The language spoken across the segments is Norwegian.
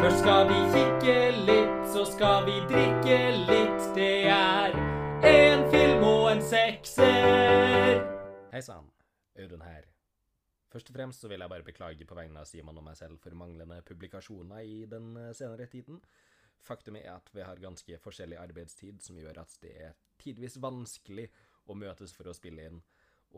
Først skal vi kikke litt, så skal vi drikke litt. Det er en film og en sekser. Hei sann, Audun her. Først og fremst så vil jeg bare beklage på vegne av Simon og meg selv for manglende publikasjoner i den eh, senere tiden. Faktum er at vi har ganske forskjellig arbeidstid, som gjør at det er tidvis vanskelig å møtes for å spille inn.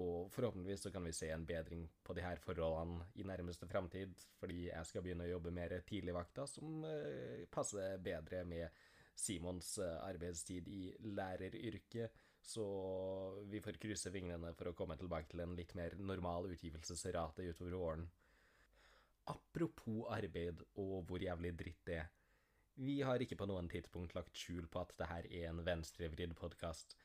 Og forhåpentligvis så kan vi se en bedring på de her forholdene i nærmeste framtid, fordi jeg skal begynne å jobbe mer tidligvakta, som eh, passer bedre med Simons eh, arbeidstid i læreryrket. Så vi får krysse fingrene for å komme tilbake til en litt mer normal utgivelsesrate utover våren. Apropos arbeid og hvor jævlig dritt det er. Vi har ikke på noen tidspunkt lagt skjul på at det her er en venstrevridd podkast.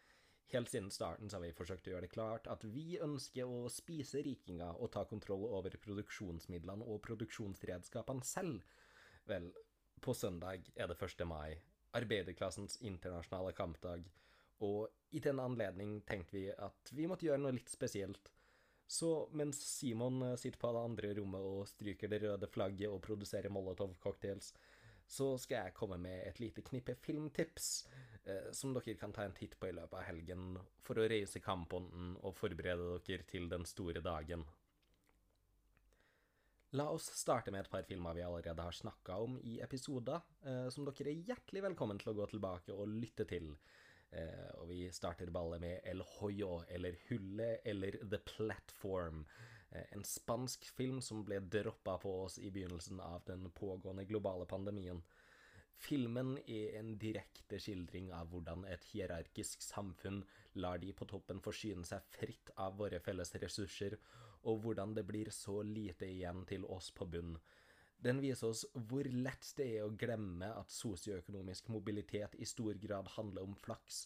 Helt siden starten så har vi forsøkt å gjøre det klart at vi ønsker å spise rikinga og ta kontroll over produksjonsmidlene og produksjonsredskapene selv. Vel, på søndag er det 1. mai, arbeiderklassens internasjonale kampdag, og i den anledning tenkte vi at vi måtte gjøre noe litt spesielt. Så mens Simon eh, sitter på det andre rommet og stryker det røde flagget og produserer Molotov-cocktails, så skal jeg komme med et lite knippe filmtips som dere kan ta en titt på i løpet av helgen for å reise kampånden og forberede dere til den store dagen. La oss starte med et par filmer vi allerede har snakka om i episoder, eh, som dere er hjertelig velkommen til å gå tilbake og lytte til. Eh, og vi starter ballet med El Hoyo, eller Hullet, eller The Platform. Eh, en spansk film som ble droppa på oss i begynnelsen av den pågående globale pandemien. Filmen er en direkte skildring av hvordan et hierarkisk samfunn lar de på toppen forsyne seg fritt av våre felles ressurser, og hvordan det blir så lite igjen til oss på bunn. Den viser oss hvor lett det er å glemme at sosioøkonomisk mobilitet i stor grad handler om flaks,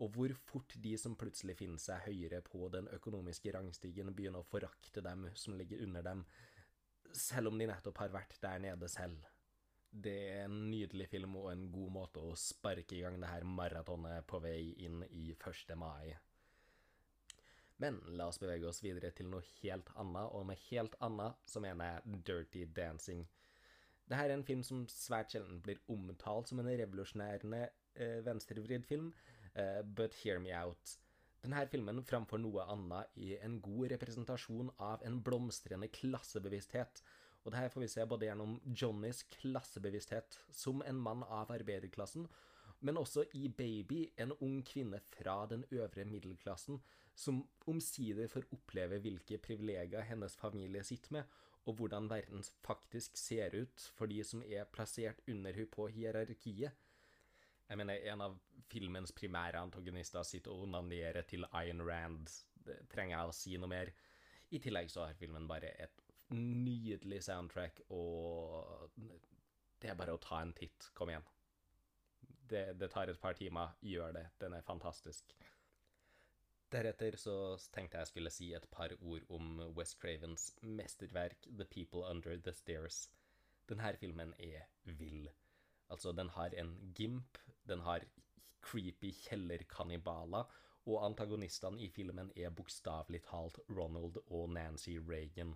og hvor fort de som plutselig finner seg høyere på den økonomiske rangstigen, begynner å forakte dem som ligger under dem, selv om de nettopp har vært der nede selv. Det er en nydelig film og en god måte å sparke i gang det her maratonet på vei inn i 1. mai. Men la oss bevege oss videre til noe helt annet, og med helt annet så mener jeg Dirty Dancing. Dette er en film som svært sjelden blir omtalt som en revolusjonerende eh, venstrevridd film, eh, but hear me out. Denne filmen framfor noe annet er en god representasjon av en blomstrende klassebevissthet, og det her får vi se både gjennom Johnnys klassebevissthet som en mann av arbeiderklassen, men også i Baby, en ung kvinne fra den øvre middelklassen, som omsider får oppleve hvilke privilegier hennes familie sitter med, og hvordan verden faktisk ser ut for de som er plassert under henne på hierarkiet. Jeg mener, en av filmens primære antagonister sitter og onanerer til Ayn Rand. Det trenger jeg å si noe mer? I tillegg så har filmen bare et nydelig soundtrack, og det er bare å ta en titt. Kom igjen. Det, det tar et par timer. Gjør det. Den er fantastisk. Deretter så tenkte jeg skulle si et par ord om West Cravens mesterverk The People Under The Stairs. Denne filmen er vill. Altså, den har en gimp, den har creepy kjellerkannibaler, og antagonistene i filmen er bokstavelig talt Ronald og Nancy Reagan.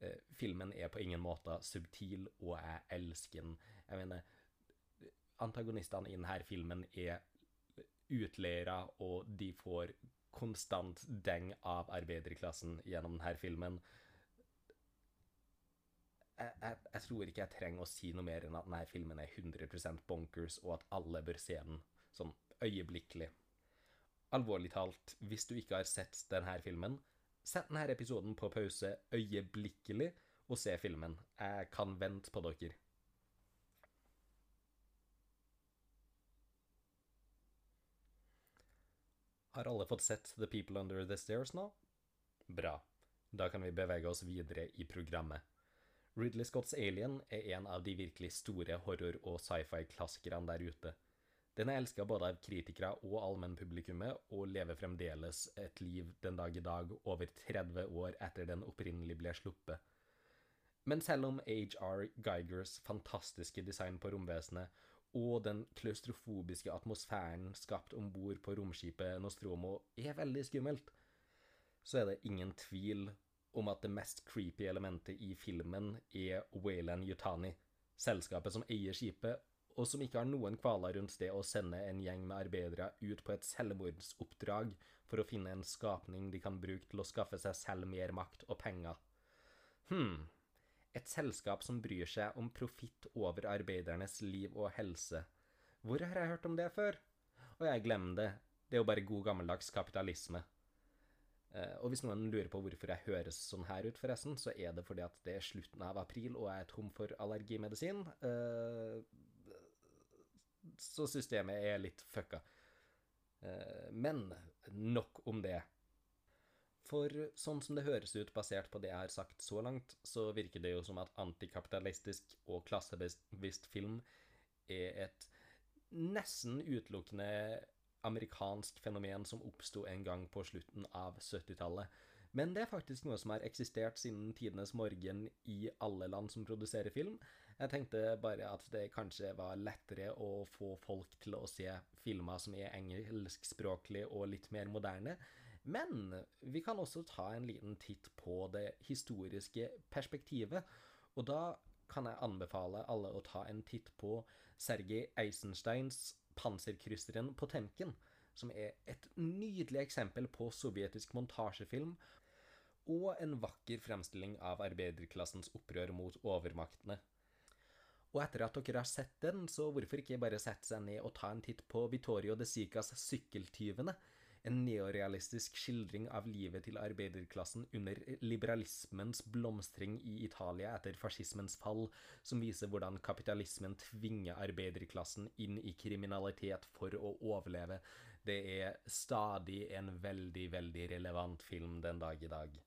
Eh, filmen er på ingen måte subtil, og jeg elsker den. Jeg mener, antagonistene i denne filmen er utleiere, og de får konstant deng av arbeiderklassen gjennom denne filmen. Jeg, jeg, jeg, tror ikke jeg trenger å si noe mer enn at denne filmen er 100% bonkers, og at alle bør se den sånn øyeblikkelig. Alvorlig talt, hvis du ikke har sett denne filmen, sett denne episoden på pause øyeblikkelig og se filmen. Jeg kan vente på dere. Har alle fått sett The People Under The Stairs nå? Bra. Da kan vi bevege oss videre i programmet. Ridley Scotts Alien er en av de virkelig store horror- og sci-fi-klassikerne der ute. Den er elska både av kritikere og allmennpublikummet, og lever fremdeles et liv den dag i dag, over 30 år etter den opprinnelig ble sluppet. Men selv om HR Geigers fantastiske design på romvesenet og den klaustrofobiske atmosfæren skapt om bord på romskipet Nostromo er veldig skummelt, så er det ingen tvil om at det mest creepy elementet i filmen er Wayland Yutani, selskapet som eier skipet, og som ikke har noen kvaler rundt det å sende en gjeng med arbeidere ut på et selvmordsoppdrag for å finne en skapning de kan bruke til å skaffe seg selv mer makt og penger. Hm, et selskap som bryr seg om profitt over arbeidernes liv og helse. Hvor har jeg hørt om det før? Og jeg glemmer det, det er jo bare god gammeldags kapitalisme. Eh, og hvis noen lurer på hvorfor jeg høres sånn her ut, forresten, så er det fordi at det er slutten av april og jeg er tom for allergimedisin. Så systemet er litt fucka. Eh, men nok om det. For sånn som det høres ut basert på det jeg har sagt så langt, så virker det jo som at antikapitalistisk og klassebevisst film er et nesten utelukkende amerikansk fenomen som oppsto en gang på slutten av 70-tallet. Men det er faktisk noe som har eksistert siden tidenes morgen i alle land som produserer film. Jeg tenkte bare at det kanskje var lettere å få folk til å se filmer som er engelskspråklige og litt mer moderne. Men vi kan også ta en liten titt på det historiske perspektivet. Og da kan jeg anbefale alle å ta en titt på Sergej Eisensteins 'Panserkrysseren på Temken', som er et nydelig eksempel på sovjetisk montasjefilm og en vakker fremstilling av arbeiderklassens opprør mot overmaktene. Og etter at dere har sett den, så hvorfor ikke bare sette seg ned og ta en titt på Vittorio de Sicas 'Sykkeltyvene'? En neorealistisk skildring av livet til arbeiderklassen under liberalismens blomstring i Italia etter fascismens fall, som viser hvordan kapitalismen tvinger arbeiderklassen inn i kriminalitet for å overleve. Det er stadig en veldig, veldig relevant film den dag i dag.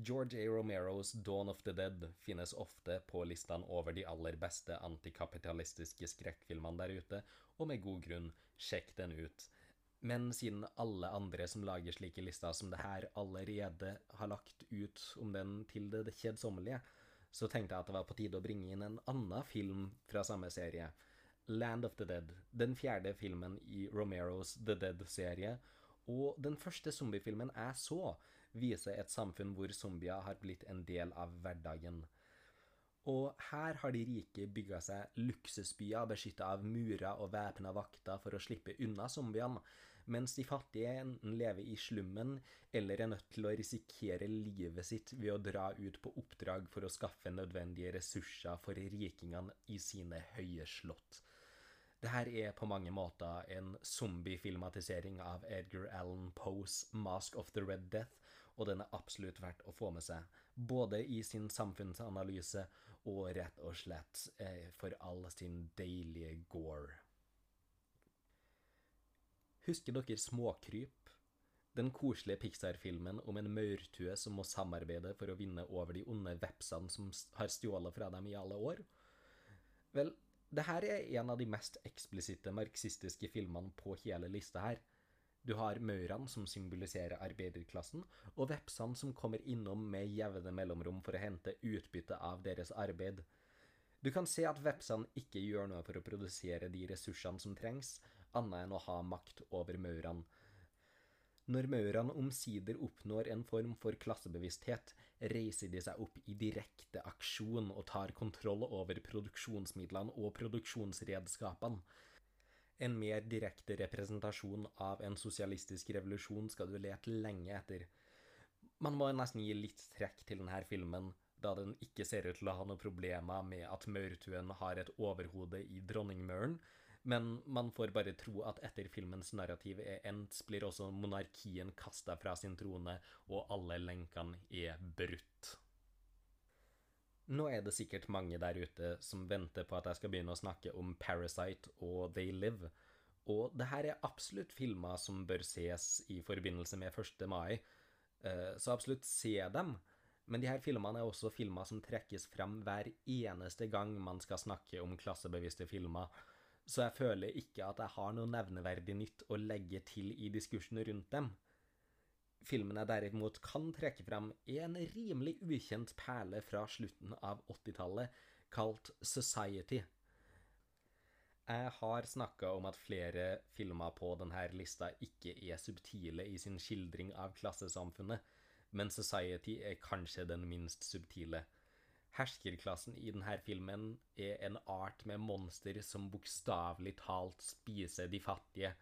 George A. Romeros Dawn of the Dead finnes ofte på listene over de aller beste antikapitalistiske skrekkfilmene der ute, og med god grunn, sjekk den ut. Men siden alle andre som lager slike lister som det her, allerede har lagt ut om den til det kjedsommelige, så tenkte jeg at det var på tide å bringe inn en annen film fra samme serie. Land of the Dead, den fjerde filmen i Romeros The Dead-serie, og den første zombiefilmen jeg så, viser et samfunn hvor zombier har blitt en del av hverdagen. Og her har de rike bygga seg luksusbyer beskytta av murer og væpna vakter for å slippe unna zombiene, mens de fattige enten lever i slummen eller er nødt til å risikere livet sitt ved å dra ut på oppdrag for å skaffe nødvendige ressurser for rikingene i sine høye slott. Dette er på mange måter en zombiefilmatisering av Edgar Allan Poes Mask of the Red Death, og den er absolutt verdt å få med seg, både i sin samfunnsanalyse og rett og slett eh, for all sin deilige gore. Husker dere Småkryp? Den koselige Pixar-filmen om en maurtue som må samarbeide for å vinne over de onde vepsene som har stjålet fra dem i alle år? Vel, det her er en av de mest eksplisitte marxistiske filmene på hele lista her. Du har maurene, som symboliserer arbeiderklassen, og vepsene, som kommer innom med jevne mellomrom for å hente utbytte av deres arbeid. Du kan se at vepsene ikke gjør noe for å produsere de ressursene som trengs, annet enn å ha makt over maurene. Når maurene omsider oppnår en form for klassebevissthet, reiser de seg opp i direkte aksjon og tar kontroll over produksjonsmidlene og produksjonsredskapene. En mer direkte representasjon av en sosialistisk revolusjon skal du lete lenge etter. Man må nesten gi litt trekk til denne filmen, da den ikke ser ut til å ha noen problemer med at maurtuen har et overhode i dronningmauren, men man får bare tro at etter filmens narrativ er endt, blir også monarkien kasta fra sin trone, og alle lenkene er brutt. Nå er det sikkert mange der ute som venter på at jeg skal begynne å snakke om Parasite og They Live. Og det her er absolutt filmer som bør ses i forbindelse med 1. mai, eh, så absolutt se dem. Men de her filmene er også filmer som trekkes frem hver eneste gang man skal snakke om klassebevisste filmer, så jeg føler ikke at jeg har noe nevneverdig nytt å legge til i diskursen rundt dem. Filmen jeg derimot kan trekke frem, er en rimelig ukjent perle fra slutten av 80-tallet, kalt Society. Jeg har snakka om at flere filmer på denne lista ikke er subtile i sin skildring av klassesamfunnet, men Society er kanskje den minst subtile. Herskerklassen i denne filmen er en art med monster som bokstavelig talt spiser de fattige.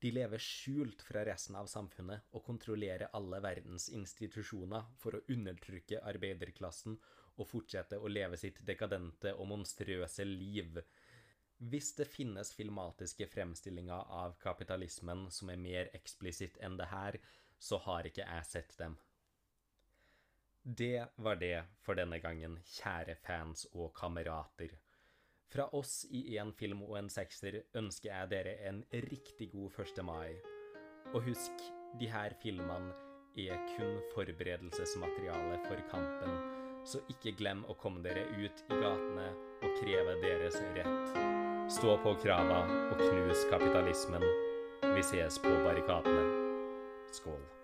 De lever skjult fra resten av samfunnet og kontrollerer alle verdens institusjoner for å undertrykke arbeiderklassen og fortsette å leve sitt dekadente og monstrøse liv. Hvis det finnes filmatiske fremstillinger av kapitalismen som er mer eksplisitt enn det her, så har ikke jeg sett dem. Det var det for denne gangen, kjære fans og kamerater. Fra oss i én film og en sekser ønsker jeg dere en riktig god 1. mai. Og husk, de her filmene er kun forberedelsesmateriale for kampen, så ikke glem å komme dere ut i gatene og kreve deres rett. Stå på krava og knus kapitalismen. Vi ses på barrikadene. Skål.